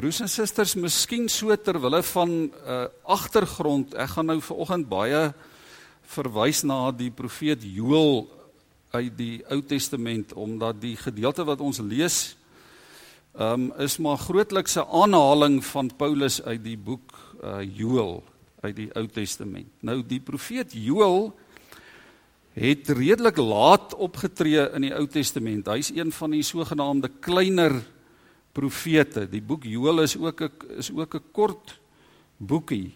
broers en susters, miskien so ter wille van 'n uh, agtergrond. Ek gaan nou vanoggend baie verwys na die profeet Joël uit die Ou Testament omdat die gedeelte wat ons lees um, is maar grootliks 'n aanhaling van Paulus uit die boek uh, Joël uit die Ou Testament. Nou die profeet Joël het redelik laat opgetree in die Ou Testament. Hy's een van die sogenaamde kleiner profete. Die boek Joël is ook 'n is ook 'n kort boekie.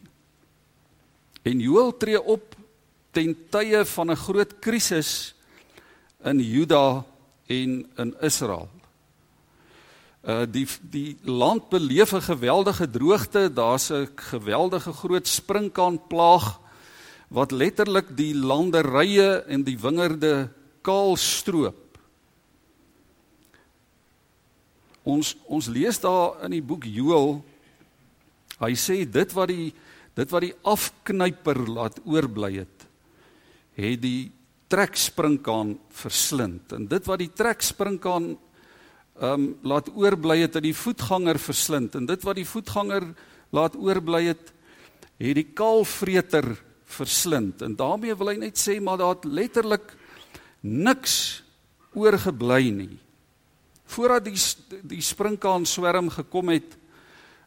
En Joël tree op ten tye van 'n groot krisis in Juda en in Israel. Uh die die land beleef 'n geweldige droogte, daar's 'n geweldige groot sprinkaanplaag wat letterlik die landerye en die wingerde kaal stroop. Ons ons lees daar in die boek Joël hy sê dit wat die dit wat die afknyper laat oorbly het het die treksprinkaan verslind. En dit wat die treksprinkaan ehm um, laat oorbly het het die voetganger verslind. En dit wat die voetganger laat oorbly het het die kaalvreter verslind. En daarmee wil hy net sê maar daar het letterlik niks oorgebly nie Voordat die die sprinkaan swerm gekom het,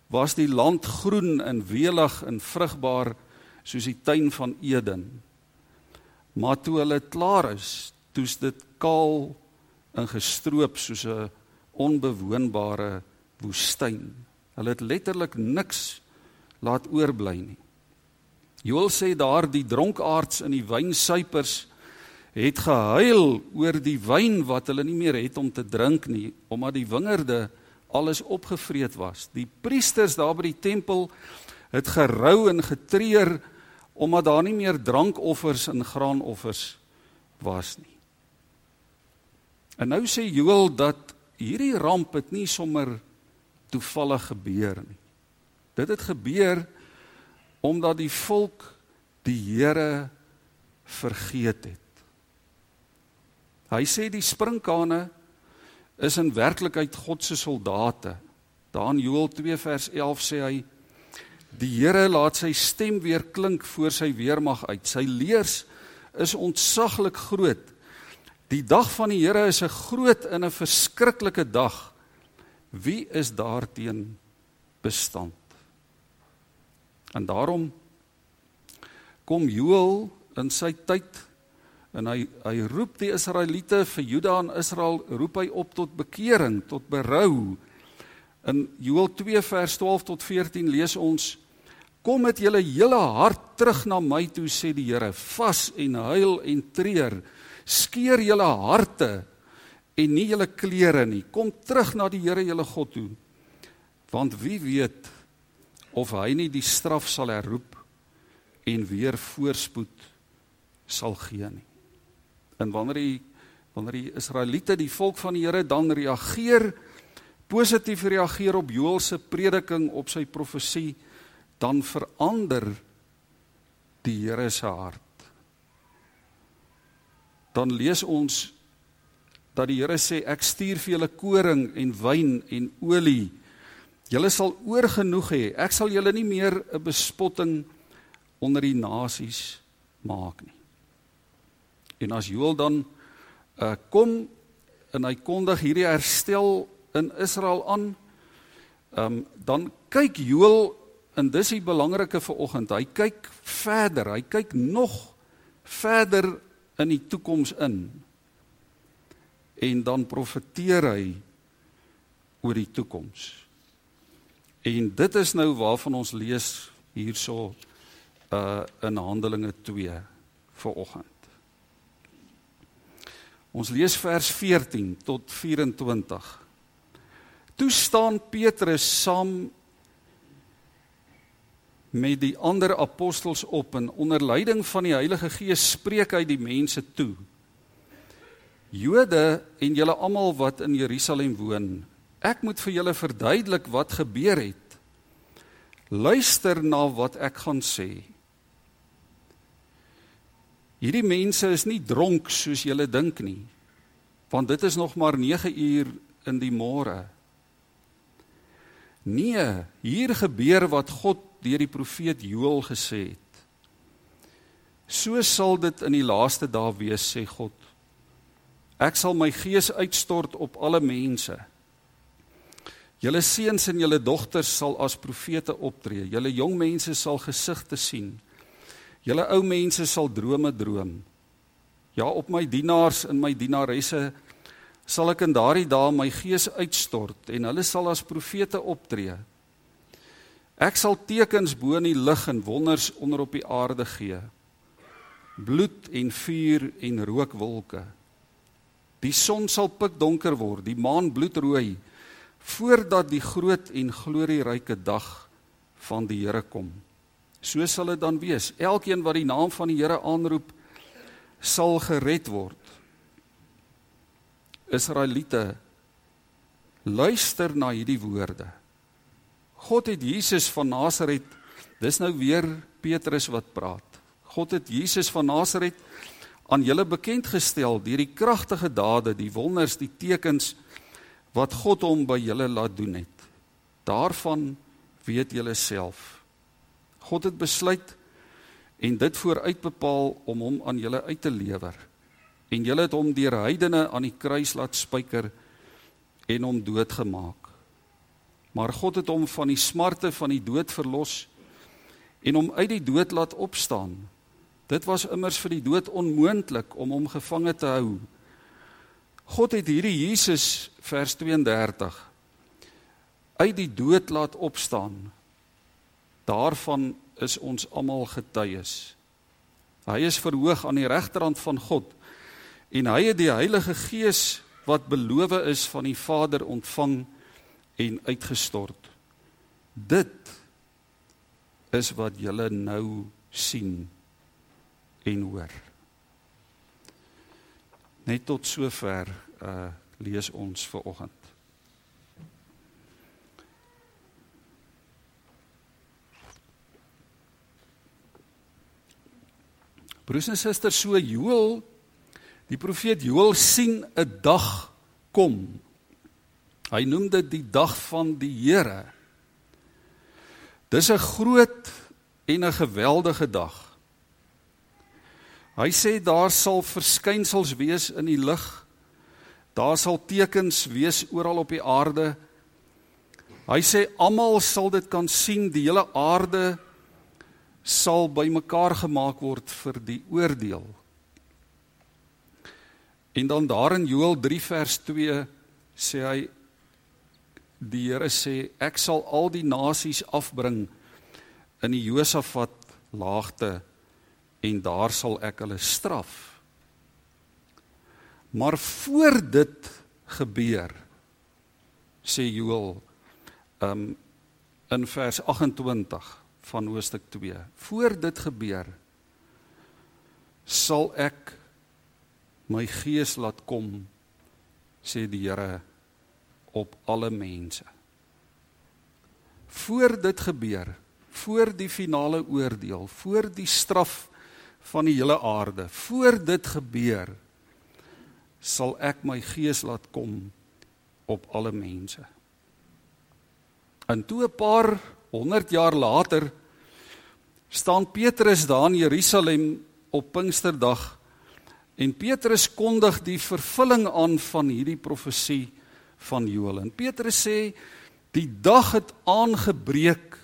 was die land groen en welig en vrugbaar soos die tuin van Eden. Maar toe hulle klaar is, toets dit kaal en gestroop soos 'n onbewoonbare woestyn. Hulle het letterlik niks laat oorbly nie. Joel sê daar die dronkaards in die wynsuipers het gehuil oor die wyn wat hulle nie meer het om te drink nie omdat die wingerde alles opgevreet was. Die priesters daar by die tempel het gerou en getreur omdat daar nie meer drankoffers en graanoffers was nie. En nou sê Joël dat hierdie ramp het nie sommer toevallig gebeur nie. Dit het gebeur omdat die volk die Here vergeet het. Hy sê die sprinkane is in werklikheid God se soldate. Daar in Joël 2 vers 11 sê hy die Here laat sy stem weer klink voor sy weermag uit. Sy leers is ontsaglik groot. Die dag van die Here is 'n groot en 'n verskriklike dag. Wie is daarteen bestand? En daarom kom Joël in sy tyd en hy hy roep die Israeliete vir Juda en Israel roep hy op tot bekering, tot berou. In Joël 2 vers 12 tot 14 lees ons: Kom met julle hele hart terug na my toe sê die Here, vas en huil en treur. Skeer julle harte en nie julle klere nie. Kom terug na die Here julle God toe. Want wie weet of hy nie die straf sal herroep en weer voorspoed sal gee nie. En wanneer die wanneer die Israeliete, die volk van die Here dan reageer positief reageer op Joël se prediking op sy profesie, dan verander die Here se hart. Dan lees ons dat die Here sê ek stuur vir julle koring en wyn en olie. Julle sal oorgenoeg hê. Ek sal julle nie meer 'n bespotting onder die nasies maak nie. En as Joel dan uh kom en hy kondig hierdie herstel in Israel aan, ehm um, dan kyk Joel en dis die belangrike vir oggend. Hy kyk verder. Hy kyk nog verder in die toekoms in. En dan profeteer hy oor die toekoms. En dit is nou waarvan ons lees hierso uh in Handelinge 2 vir oggend. Ons lees vers 14 tot 24. Toe staan Petrus saam met die ander apostels op en onder leiding van die Heilige Gees spreek hy die mense toe. Jode en julle almal wat in Jerusalem woon, ek moet vir julle verduidelik wat gebeur het. Luister na wat ek gaan sê. Hierdie mense is nie dronk soos julle dink nie. Want dit is nog maar 9 uur in die môre. Nee, hier gebeur wat God deur die profeet Joël gesê het. So sal dit in die laaste dae wees, sê God. Ek sal my gees uitstort op alle mense. Julle seuns en julle dogters sal as profete optree. Julle jong mense sal gesigte sien. Julle ou mense sal drome droom. Ja, op my dienaars en my dienaresse sal ek in daardie dae my gees uitstort en hulle sal as profete optree. Ek sal tekens bo in die lug en wonders onder op die aarde gee. Bloed en vuur en rookwolke. Die son sal pikdonker word, die maan bloedrooi voordat die groot en glorieryke dag van die Here kom. So sal dit dan wees. Elkeen wat die naam van die Here aanroep, sal gered word. Israeliete, luister na hierdie woorde. God het Jesus van Nasaret, dis nou weer Petrus wat praat. God het Jesus van Nasaret aan julle bekend gestel deur die kragtige dade, die wonders, die tekens wat God hom by julle laat doen het. Daarvan weet julle self. God het besluit en dit vooruit bepaal om hom aan julle uit te lewer. En julle het hom deur heidene aan die kruis laat spyker en hom doodgemaak. Maar God het hom van die smarte van die dood verlos en hom uit die dood laat opstaan. Dit was immers vir die dood onmoontlik om hom gevange te hou. God het hierdie Jesus vers 32 uit die dood laat opstaan. Daarvan is ons almal getuies. Hy is verhoog aan die regterhand van God en hy het die Heilige Gees wat beloof is van die Vader ontvang en uitgestort. Dit is wat julle nou sien en hoor. Net tot sover uh lees ons vir oggend. Broers en susters, so Joël, die profeet Joël sien 'n dag kom. Hy noem dit die dag van die Here. Dis 'n groot en 'n geweldige dag. Hy sê daar sal verskynsels wees in die lig. Daar sal tekens wees oral op die aarde. Hy sê almal sal dit kan sien, die hele aarde sal bymekaar gemaak word vir die oordeel. En dan daar in Joël 3 vers 2 sê hy die Here sê ek sal al die nasies afbring in die Josafat laagte en daar sal ek hulle straf. Maar voor dit gebeur sê Joël um in vers 28 van hoofstuk 2. Voor dit gebeur sal ek my gees laat kom sê die Here op alle mense. Voor dit gebeur, voor die finale oordeel, voor die straf van die hele aarde, voor dit gebeur sal ek my gees laat kom op alle mense. En toe 'n paar 100 jaar later staan Petrus daar in Jerusalem op Pinksterdag en Petrus kondig die vervulling aan van hierdie profesie van Joël. En Petrus sê die dag het aangebreek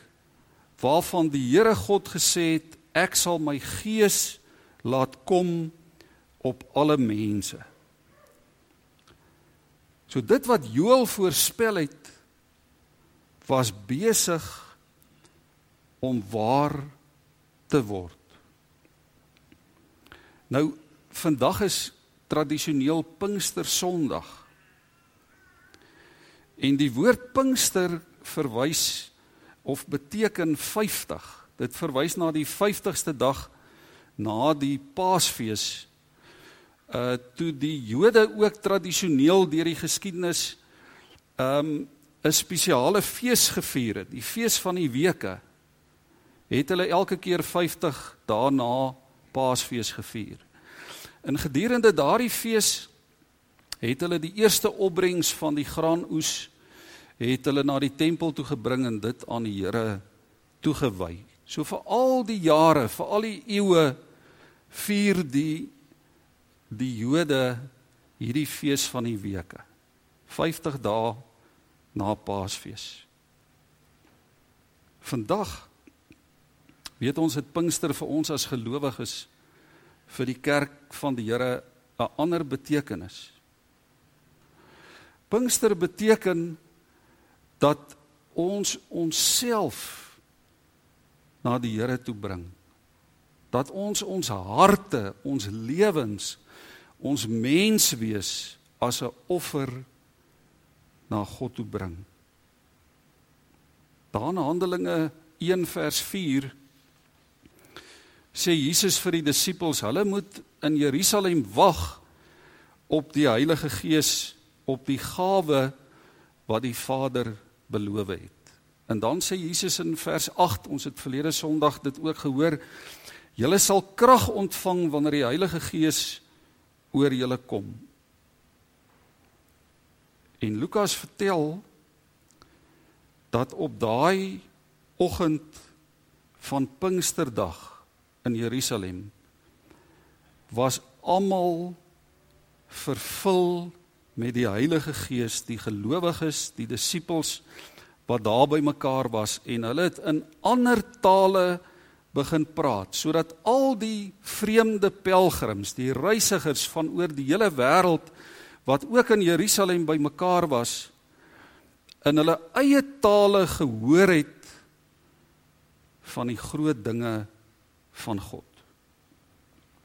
waarvan die Here God gesê het ek sal my gees laat kom op alle mense. So dit wat Joël voorspel het was besig om waar te word. Nou vandag is tradisioneel Pinkster Sondag. En die woord Pinkster verwys of beteken 50. Dit verwys na die 50ste dag na die Paasfees. Uh toe die Jode ook tradisioneel deur die geskiedenis um 'n spesiale fees gevier het, die fees van die weke het hulle elke keer 50 daarna Paasfees gevier. In gedurende daardie fees het hulle die eerste opbrengs van die graanoes het hulle na die tempel toe gebring en dit aan die Here toegewy. So vir al die jare, vir al die eeue vier die die Jode hierdie fees van die weke. 50 dae na Paasfees. Vandag weet ons dit Pinkster vir ons as gelowiges vir die kerk van die Here 'n ander betekenis. Pinkster beteken dat ons onsself na die Here toe bring. Dat ons ons harte, ons lewens, ons menswees as 'n offer na God toe bring. Daar in Handelinge 1 vers 4 sê Jesus vir die disippels, hulle moet in Jerusalem wag op die Heilige Gees, op die gawe wat die Vader beloof het. En dan sê Jesus in vers 8, ons het verlede Sondag dit ook gehoor, julle sal krag ontvang wanneer die Heilige Gees oor julle kom. En Lukas vertel dat op daai oggend van Pinksterdag in Jerusalem was almal vervul met die Heilige Gees, die gelowiges, die disippels wat daar by mekaar was en hulle het in ander tale begin praat sodat al die vreemde pelgrims, die reisigers van oor die hele wêreld wat ook in Jerusalem by mekaar was in hulle eie tale gehoor het van die groot dinge van God.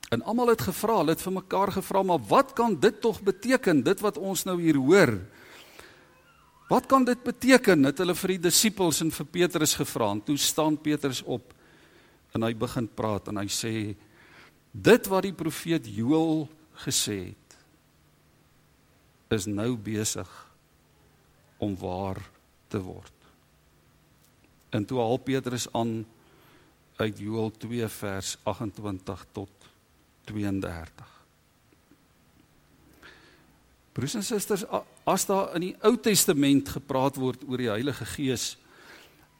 En almal het gevra, hulle het vir mekaar gevra, maar wat kan dit tog beteken, dit wat ons nou hier hoor? Wat kan dit beteken? Het hulle vir die disippels en vir Petrus gevra. En toe staan Petrus op en hy begin praat en hy sê dit wat die profeet Joël gesê het is nou besig om waar te word. En toe haal Petrus aan uit Joël 2 vers 28 tot 32. Broers en susters, as daar in die Ou Testament gepraat word oor die Heilige Gees,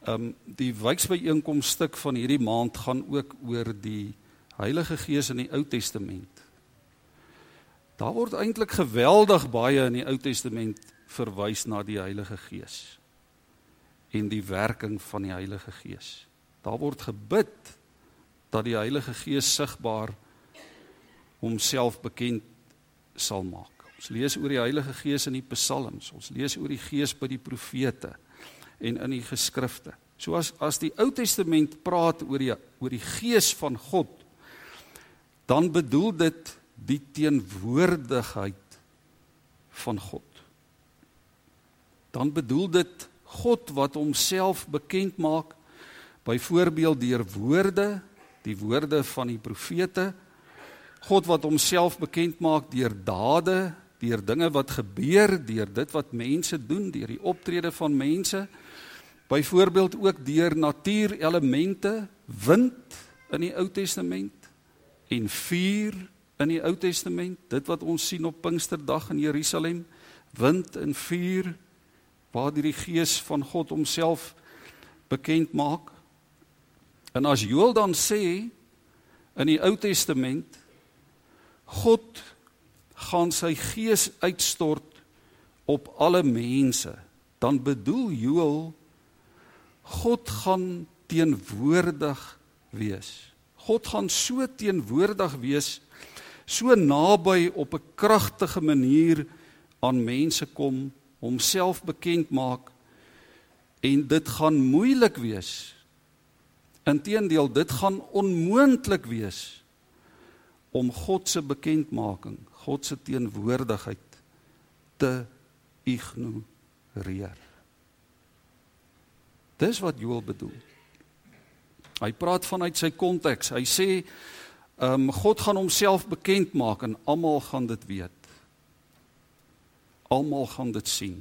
ehm um, die wyksbyeenkoms stuk van hierdie maand gaan ook oor die Heilige Gees in die Ou Testament. Daar word eintlik geweldig baie in die Ou Testament verwys na die Heilige Gees en die werking van die Heilige Gees. Daar word gebid dat die Heilige Gees sigbaar homself bekend sal maak. Ons lees oor die Heilige Gees in die Psalms, ons lees oor die Gees by die profete en in die geskrifte. So as as die Ou Testament praat oor die oor die Gees van God, dan bedoel dit die teenwoordigheid van God. Dan bedoel dit God wat homself bekend maak byvoorbeeld deur woorde, die woorde van die profete God wat homself bekend maak deur dade, deur dinge wat gebeur, deur dit wat mense doen, deur die optrede van mense. Byvoorbeeld ook deur natuurelemente, wind in die Ou Testament en vuur in die Ou Testament, dit wat ons sien op Pinksterdag in Jerusalem, wind en vuur waar die Gees van God homself bekend maak. En as Joël dan sê in die Ou Testament God gaan sy gees uitstort op alle mense, dan bedoel Joël God gaan teenwoordig wees. God gaan so teenwoordig wees, so naby op 'n kragtige manier aan mense kom, homself bekend maak en dit gaan moeilik wees. Inteendeel, dit gaan onmoontlik wees om God se bekendmaking, God se teenwoordigheid te ignoreer. Dis wat Joel bedoel. Hy praat vanuit sy konteks. Hy sê ehm um, God gaan homself bekend maak en almal gaan dit weet. Almal gaan dit sien.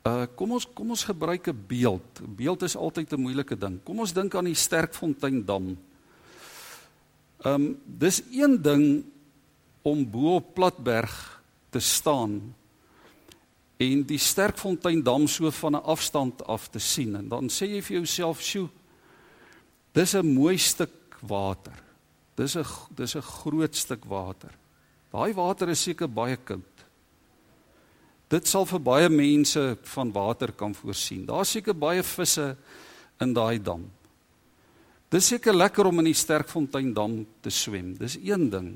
Uh kom ons kom ons gebruik 'n beeld. Beeld is altyd 'n moeilike ding. Kom ons dink aan die Sterkfontein dam. Ehm um, dis een ding om bo op Platberg te staan en die Sterkfonteindam so van 'n afstand af te sien en dan sê jy vir jouself, "Sjoe, dis 'n mooi stuk water. Dis 'n dis 'n groot stuk water. Daai water is seker baie koud. Dit sal vir baie mense van water kan voorsien. Daar's seker baie visse in daai dam. Dis seker lekker om in die Sterkfonteindam te swem. Dis een ding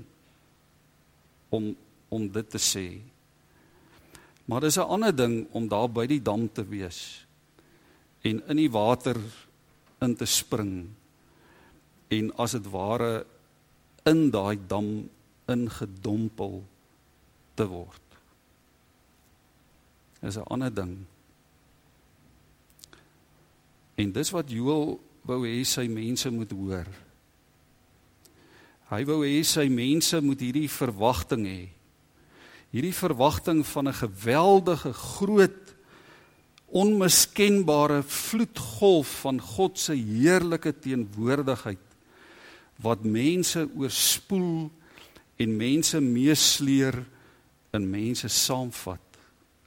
om om dit te sê. Maar dis 'n ander ding om daar by die dam te wees en in die water in te spring en as dit ware in daai dam ingedompel te word. Dis 'n ander ding. En dis wat Joel wou hê sy mense moet hoor. Hy wou hê sy mense moet hierdie verwagting hê hierdie verwagting van 'n geweldige groot onmiskenbare vloedgolf van God se heerlike teenwoordigheid wat mense oorspoel en mense meesleer in mense saamvat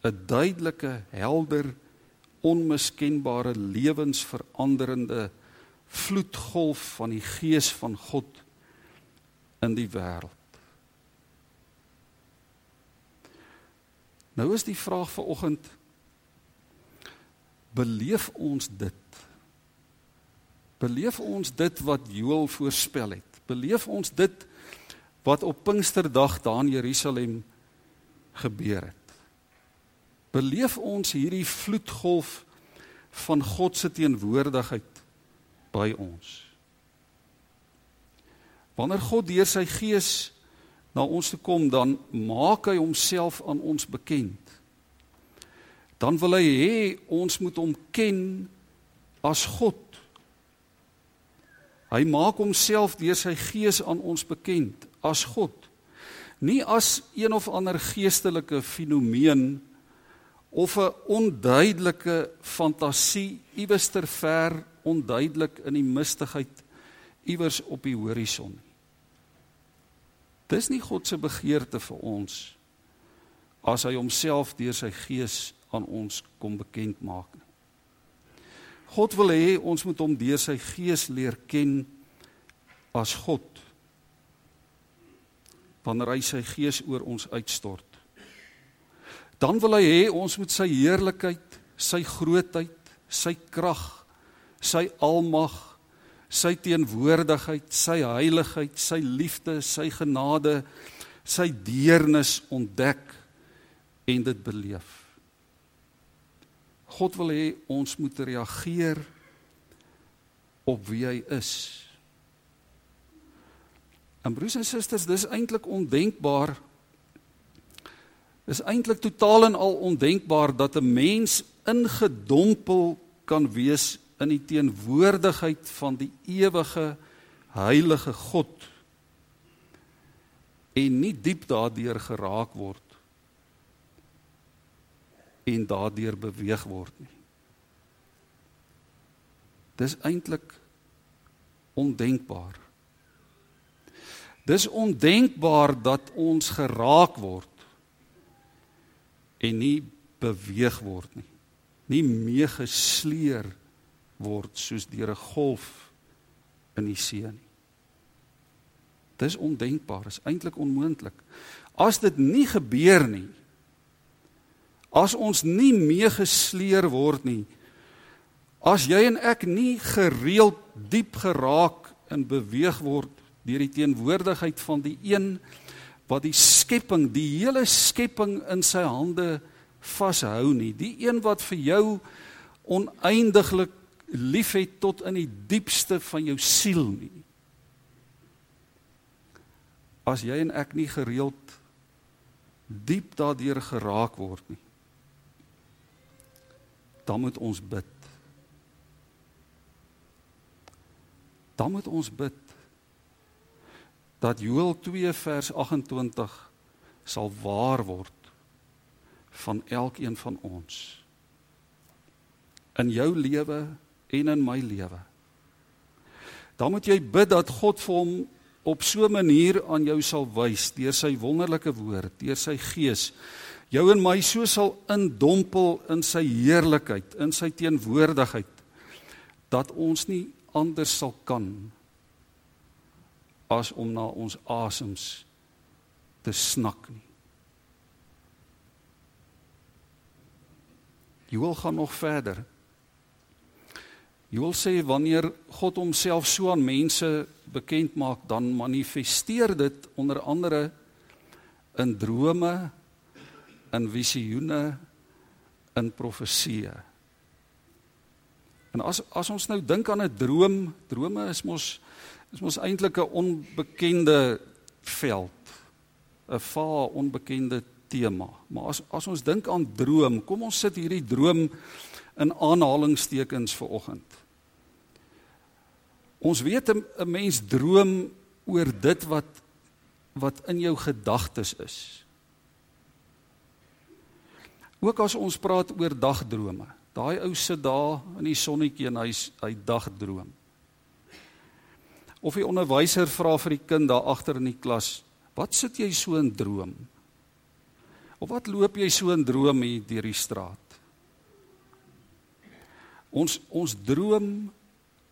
'n duidelike helder onmiskenbare lewensveranderende vloedgolf van die gees van God in die wêreld Nou is die vraag vir oggend beleef ons dit? Beleef ons dit wat Joël voorspel het? Beleef ons dit wat op Pinksterdag daar in Jerusalem gebeur het? Beleef ons hierdie vloedgolf van God se teenwoordigheid by ons? Wanneer God deur sy gees na ons toe kom dan maak hy homself aan ons bekend. Dan wil hy hê ons moet hom ken as God. Hy maak homself deur sy gees aan ons bekend as God. Nie as een of ander geestelike fenomeen of 'n onduidelike fantasie iewers ter ver onduidelik in die mistigheid iewers op die horison nie. Dis nie God se begeerte vir ons as hy homself deur sy gees aan ons kom bekend maak nie. God wil hê ons moet hom deur sy gees leer ken as God. Wanneer hy sy gees oor ons uitstort. Dan wil hy hê ons moet sy heerlikheid, sy grootheid, sy krag, sy almag sy teenwoordigheid, sy heiligheid, sy liefde, sy genade, sy deernis ontdek en dit beleef. God wil hê ons moet reageer op wie hy is. En broers en susters, dis eintlik ondenkbaar. Is eintlik totaal en al ondenkbaar dat 'n mens ingedompel kan wees in die teenwoordigheid van die ewige heilige God en nie diep daardeur geraak word en daardeur beweeg word nie. Dis eintlik ondenkbaar. Dis ondenkbaar dat ons geraak word en nie beweeg word nie. Nie meegesleer word soos deur 'n golf in die see nie. Dis ondenkbaar, is eintlik onmoontlik. As dit nie gebeur nie, as ons nie meegesleer word nie, as jy en ek nie gereeld diep geraak en beweeg word deur die teenwoordigheid van die een wat die skepping, die hele skepping in sy hande vashou nie, die een wat vir jou oneindiglik liefhet tot in die diepste van jou siel nie. As jy en ek nie gereeld diep daardeur geraak word nie, dan moet ons bid. Dan moet ons bid dat Joël 2 vers 28 sal waar word van elkeen van ons in jou lewe en in my lewe. Dan moet jy bid dat God vir hom op so 'n manier aan jou sal wys deur sy wonderlike woord, deur sy gees. jou en my so sal indompel in sy heerlikheid, in sy teenwoordigheid dat ons nie anders sal kan as om na ons asems te snak nie. Joel gaan nog verder. Joel sê wanneer God homself so aan mense bekend maak, dan manifesteer dit onder andere in drome, in visioene, in profeseë. En as as ons nou dink aan 'n droom, drome is mos is mos eintlik 'n onbekende veld, 'n vaar onbekende tema. Maar as as ons dink aan droom, kom ons sit hierdie droom in aanhalingstekens vir oggend. Ons weet 'n mens droom oor dit wat wat in jou gedagtes is. Ook as ons praat oor dagdrome. Daai ou sit daar in die sonnetjie en hy's hy dagdroom. Of die onderwyser vra vir die kind daar agter in die klas, "Wat sit jy so in droom?" Of wat loop jy so in droom hier deur die straat? Ons ons droom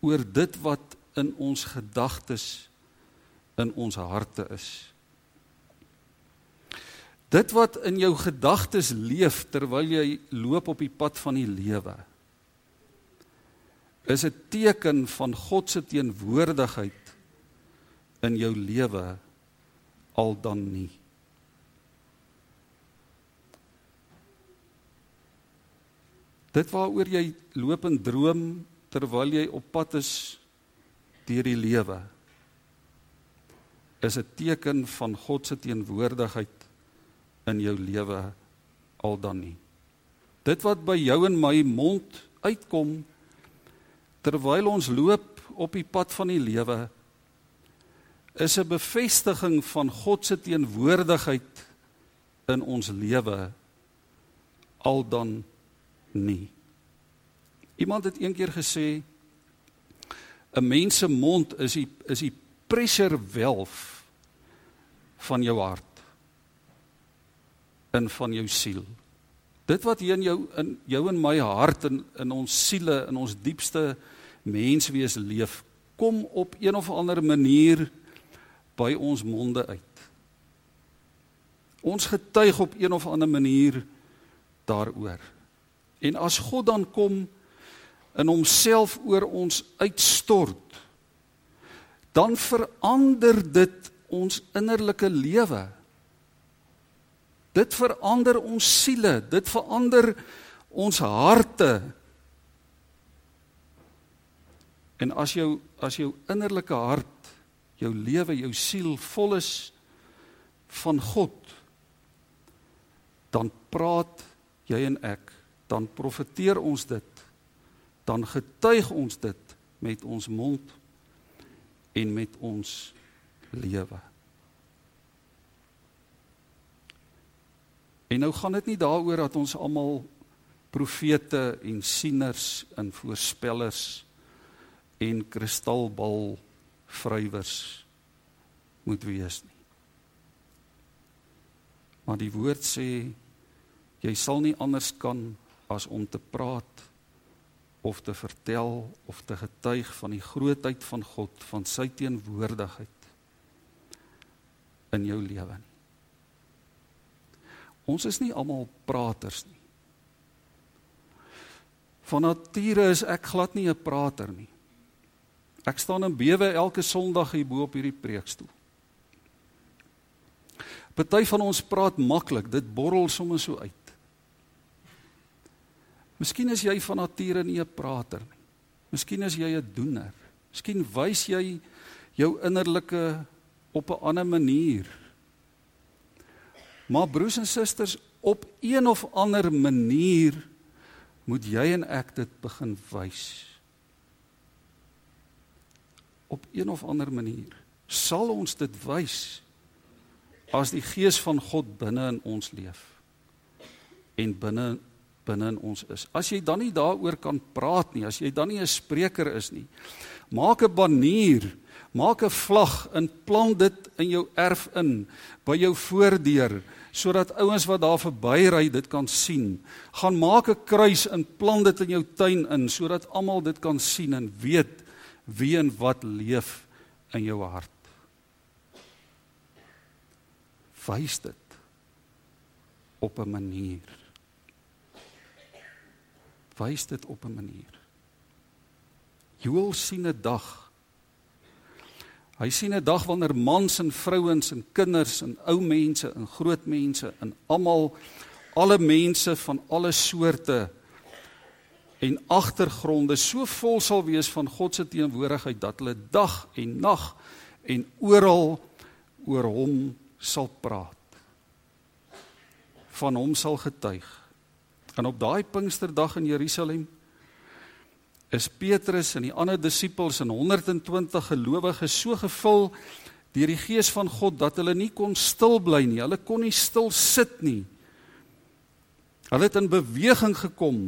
oor dit wat in ons gedagtes in ons harte is. Dit wat in jou gedagtes leef terwyl jy loop op die pad van die lewe is 'n teken van God se teenwoordigheid in jou lewe al dan nie. Dit waaroor jy loop en droom terwyl jy op pad is deur die lewe is 'n teken van God se teenwoordigheid in jou lewe al dan nie. Dit wat by jou en my mond uitkom terwyl ons loop op die pad van die lewe is 'n bevestiging van God se teenwoordigheid in ons lewe al dan nie. Iemand het eendag gesê 'n mens se mond is die is die valve van jou hart en van jou siel. Dit wat hier in jou in jou en my hart en in ons siele in ons diepste menswees leef, kom op een of ander manier by ons monde uit. Ons getuig op een of ander manier daaroor. En as God dan kom in homself oor ons uitstort, dan verander dit ons innerlike lewe. Dit verander ons siele, dit verander ons harte. En as jou as jou innerlike hart, jou lewe, jou siel vol is van God, dan praat jy en ek dan profeteer ons dit dan getuig ons dit met ons mond en met ons lewe. En nou gaan dit nie daaroor dat ons almal profete en sieners en voorspellers en kristalbal vrywers moet wees nie. Maar die woord sê jy sal nie anders kan as om te praat of te vertel of te getuig van die grootheid van God, van sy teenwoordigheid in jou lewe nie. Ons is nie almal praters nie. Van nature is ek glad nie 'n prater nie. Ek staan in bewe elke Sondag hier bo op hierdie preekstoel. Party van ons praat maklik, dit borrel sommer so uit. Miskien is jy van nature nie 'n prater nie. Miskien is jy 'n doener. Miskien wys jy jou innerlike op 'n ander manier. Maar broers en susters, op een of ander manier moet jy en ek dit begin wys. Op een of ander manier sal ons dit wys as die gees van God binne in ons leef en binne binne in ons is. As jy dan nie daaroor kan praat nie, as jy dan nie 'n spreker is nie, Maak 'n banier, maak 'n vlag en plant dit in jou erf in by jou voordeur sodat ouens wat daar verbyry dit kan sien. Gaan maak 'n kruis en plant dit in jou tuin in sodat almal dit kan sien en weet wie en wat leef in jou hart. Wys dit op 'n manier. Wys dit op 'n manier. Joel sien 'n dag. Hy sien 'n dag wanneer mans en vrouens en kinders en ou mense en groot mense en almal alle mense van alle soorte en agtergronde so vol sal wees van God se teenwoordigheid dat hulle dag en nag en oral oor hom sal praat. Van hom sal getuig. En op daai Pinksterdag in Jerusalem is Petrus en die ander disippels en 120 gelowiges so gevul deur die gees van God dat hulle nie kon stil bly nie. Hulle kon nie stil sit nie. Hulle het in beweging gekom.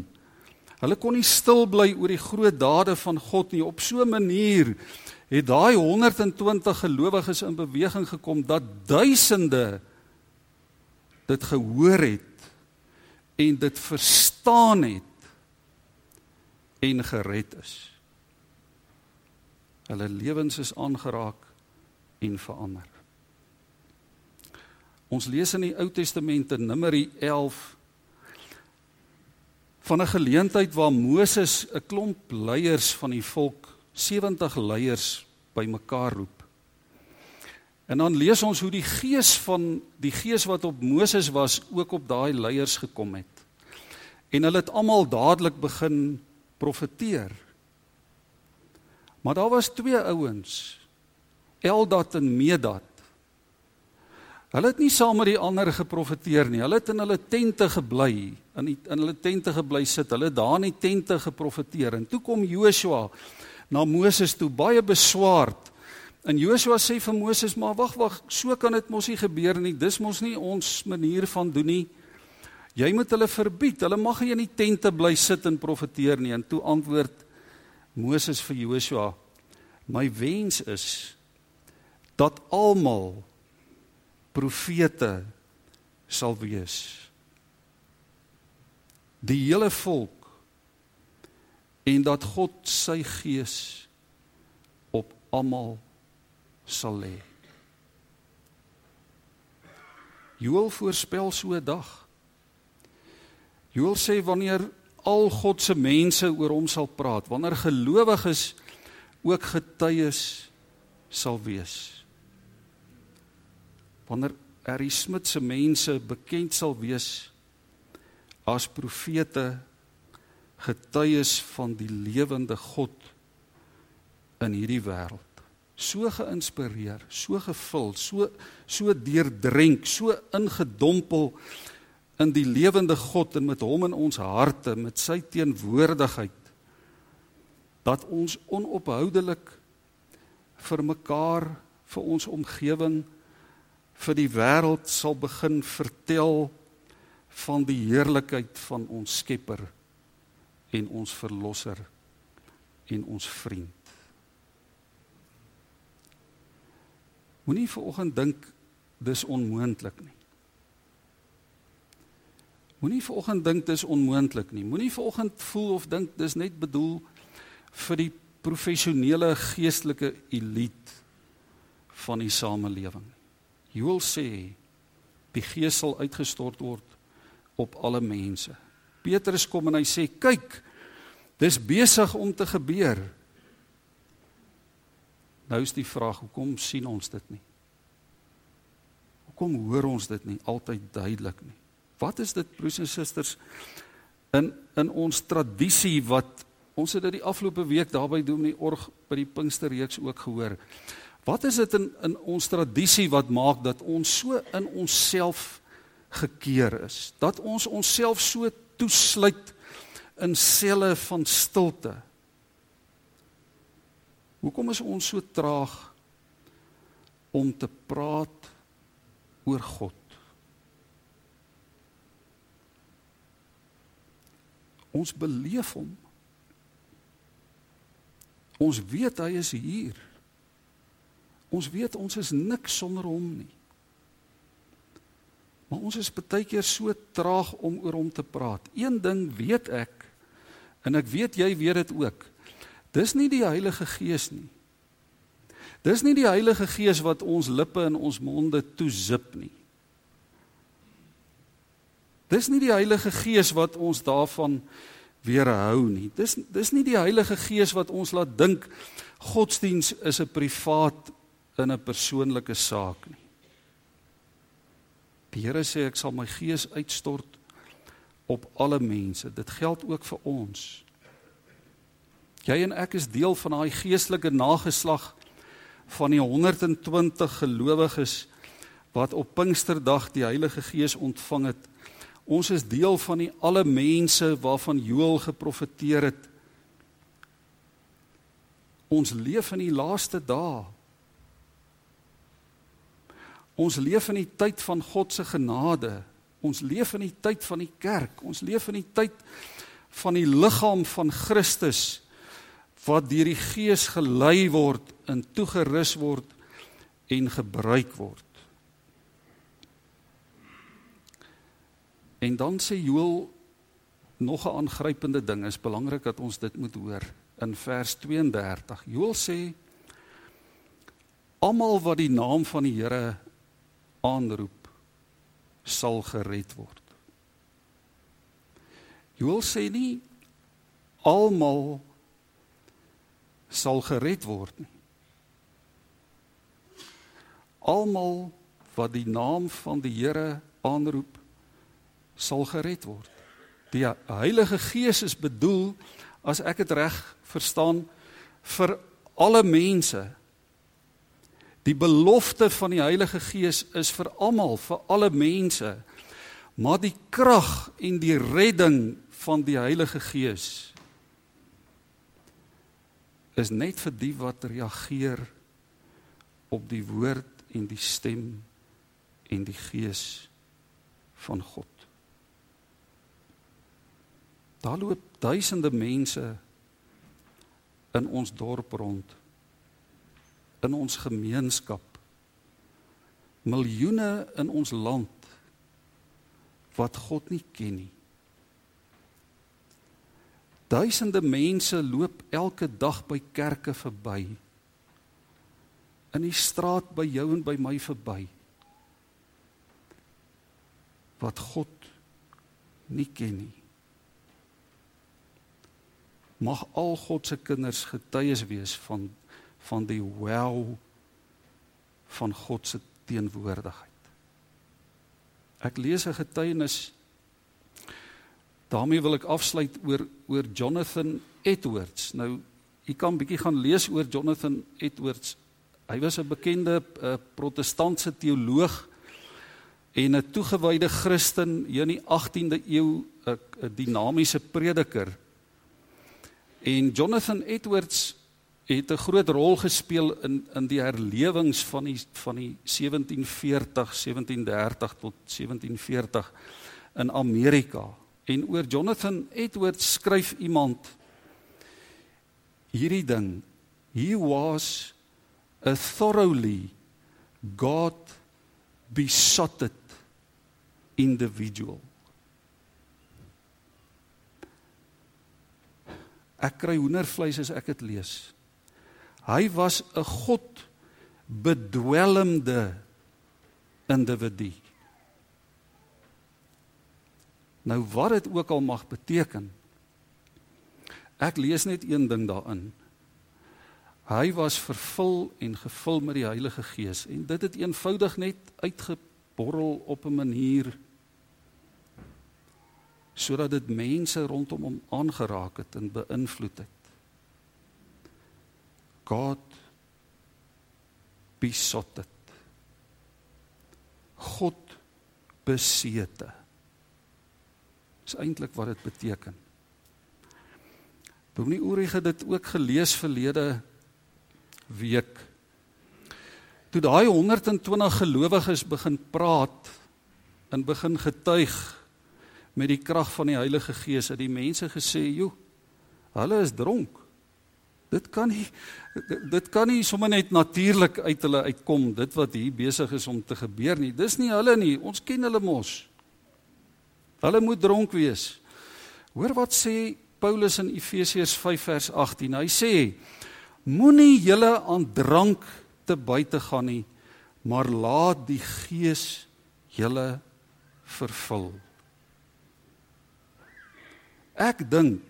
Hulle kon nie stil bly oor die groot dade van God nie. Op so 'n manier het daai 120 gelowiges in beweging gekom dat duisende dit gehoor het en dit verstaan het en gered is. Hulle lewens is aangeraak en verander. Ons lees in die Ou Testament in Numeri 11 van 'n geleentheid waar Moses 'n klomp leiers van die volk, 70 leiers bymekaar roep. En dan lees ons hoe die gees van die gees wat op Moses was ook op daai leiers gekom het. En hulle het almal dadelik begin profeteer. Maar daar was twee ouens, Eldad en Medad. Hulle het nie saam met die ander geprofeteer nie. Hulle het in hulle tente gebly, in die, in hulle tente gebly sit. Hulle het daar in die tente geprofeteer. En toe kom Joshua na Moses toe baie beswaard. En Joshua sê vir Moses: "Maar wag, wag, so kan dit mos nie gebeur nie. Dis mos nie ons manier van doen nie." Jy moet hulle verbied. Hulle mag nie in die tente bly sit en profeteer nie. En toe antwoord Moses vir Joshua: "My wens is dat almal profete sal wees. Die hele volk en dat God sy gees op almal sal lê." Joel voorspel so 'n dag. Joel sê wanneer al God se mense oor hom sal praat, wanneer gelowiges ook getuies sal wees. Wanneer Harry Smit se mense bekend sal wees as profete getuies van die lewende God in hierdie wêreld. So geïnspireer, so gevul, so so deurdrenk, so ingedompel in die lewende God en met hom in ons harte met sy teenwoordigheid dat ons onophoudelik vir mekaar vir ons omgewing vir die wêreld sal begin vertel van die heerlikheid van ons Skepper en ons verlosser en ons vriend. Moenie vir oggend dink dis onmoontlik nie. Moenie vanoggend dink dis onmoontlik nie. Moenie vanoggend voel of dink dis net bedoel vir die professionele geestelike elite van die samelewing. Joel sê die gees sal uitgestort word op alle mense. Petrus kom en hy sê kyk dis besig om te gebeur. Nou is die vraag hoekom sien ons dit nie? Hoekom hoor ons dit nie altyd duidelik nie? Wat is dit broers en susters in in ons tradisie wat ons het dit die afgelope week daarby doen met die org by die Pinksterreeks ook gehoor. Wat is dit in in ons tradisie wat maak dat ons so in onsself gekeer is? Dat ons onsself so toesluit in selle van stilte. Hoekom is ons so traag om te praat oor God? Ons beleef hom. Ons weet hy is hier. Ons weet ons is niks sonder hom nie. Maar ons is baie keer so traag om oor hom te praat. Een ding weet ek en ek weet jy weet dit ook. Dis nie die Heilige Gees nie. Dis nie die Heilige Gees wat ons lippe en ons monde toezip nie. Dis nie die Heilige Gees wat ons daarvan weerhou nie. Dis dis nie die Heilige Gees wat ons laat dink godsdiens is 'n privaat in 'n persoonlike saak nie. Die Here sê ek sal my gees uitstort op alle mense. Dit geld ook vir ons. Jy en ek is deel van daai geestelike nageslag van die 120 gelowiges wat op Pinksterdag die Heilige Gees ontvang het. Ons is deel van die alle mense waarvan Joël geprofeteer het. Ons leef in die laaste dae. Ons leef in die tyd van God se genade. Ons leef in die tyd van die kerk. Ons leef in die tyd van die liggaam van Christus wat deur die Gees gelei word en toegerus word en gebruik word. En dan sê Joël nog 'n aangrypende ding. Is belangrik dat ons dit moet hoor in vers 32. Joël sê almal wat die naam van die Here aanroep sal gered word. Joel sê nie almal sal gered word nie. Almal wat die naam van die Here aanroep sal gered word. Die Heilige Gees is bedoel as ek dit reg verstaan vir alle mense Die belofte van die Heilige Gees is vir almal, vir alle mense. Maar die krag en die redding van die Heilige Gees is net vir die wat reageer op die woord en die stem en die gees van God. Daar loop duisende mense in ons dorp rond in ons gemeenskap. Miljoene in ons land wat God nie ken nie. Duisende mense loop elke dag by kerke verby. In die straat by jou en by my verby. Wat God nie ken nie. Mag al God se kinders getuies wees van van die wel van God se teenwoordigheid. Ek lees 'n getuienis daarmee wil ek afsluit oor oor Jonathan Edwards. Nou, u kan bietjie gaan lees oor Jonathan Edwards. Hy was 'n bekende uh, protestantse teoloog en 'n toegewyde Christen hier in die 18de eeu 'n dinamiese prediker. En Jonathan Edwards het 'n groot rol gespeel in in die herlewings van die van die 1740 1730 tot 1740 in Amerika. En oor Jonathan Edwards skryf iemand hierdie ding. He was a thoroughly God besotted individual. Ek kry hoendervleis as ek dit lees. Hy was 'n God bedwelmde individu. Nou wat dit ook al mag beteken. Ek lees net een ding daarin. Hy was vervul en gevul met die Heilige Gees en dit het eenvoudig net uitgeborrel op 'n manier sodat dit mense rondom hom aangeraak het en beïnvloed het. God besotted. God besete. Dis eintlik wat dit beteken. Dominee Oorig het dit ook gelees verlede week. Toe daai 120 gelowiges begin praat en begin getuig met die krag van die Heilige Gees, het die mense gesê, "Jo, hulle is dronk." Dit kan nie dit kan nie sommer net natuurlik uit hulle uitkom dit wat hier besig is om te gebeur nie. Dis nie hulle nie. Ons ken hulle mos. Hulle moet dronk wees. Hoor wat sê Paulus in Efesiërs 5 vers 18. Hy sê: Moenie julle aan drank te buite gaan nie, maar laat die Gees julle vervul. Ek dink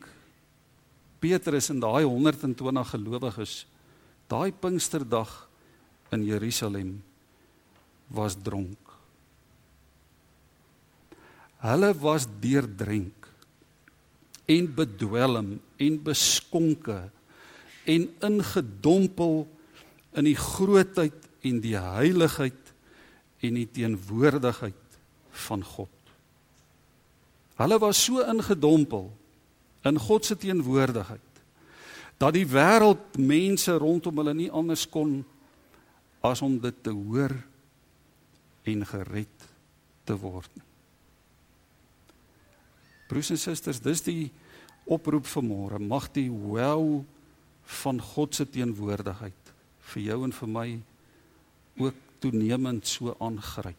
Petrus en daai 120 gelowiges daai Pinksterdag in Jerusalem was dronk. Hulle was deurdrink en bedwelm en beskonke en ingedompel in die grootheid en die heiligheid en die teenwoordigheid van God. Hulle was so ingedompel in God se teenwoordigheid dat die wêreld mense rondom hulle nie anders kon as om dit te hoor en gered te word nie. Broers en susters, dis die oproep vir môre. Mag die wel van God se teenwoordigheid vir jou en vir my ook toenemend so aangryp.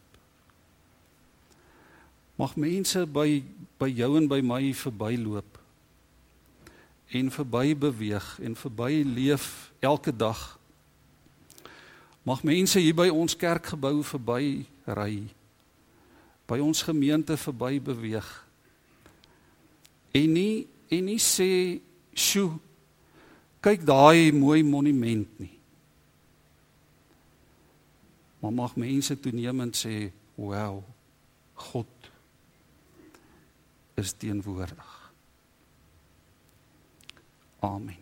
Mag mense by by jou en by my verbyloop en verby beweeg en verby leef elke dag. Mag mense hier by ons kerkgebou verby ry. By ons gemeente verby beweeg. En nie en nie sê, "Sjoe, kyk daai mooi monument nie." Maar mag mense toenemend sê, "Wow, God is teenwoordig." Amen.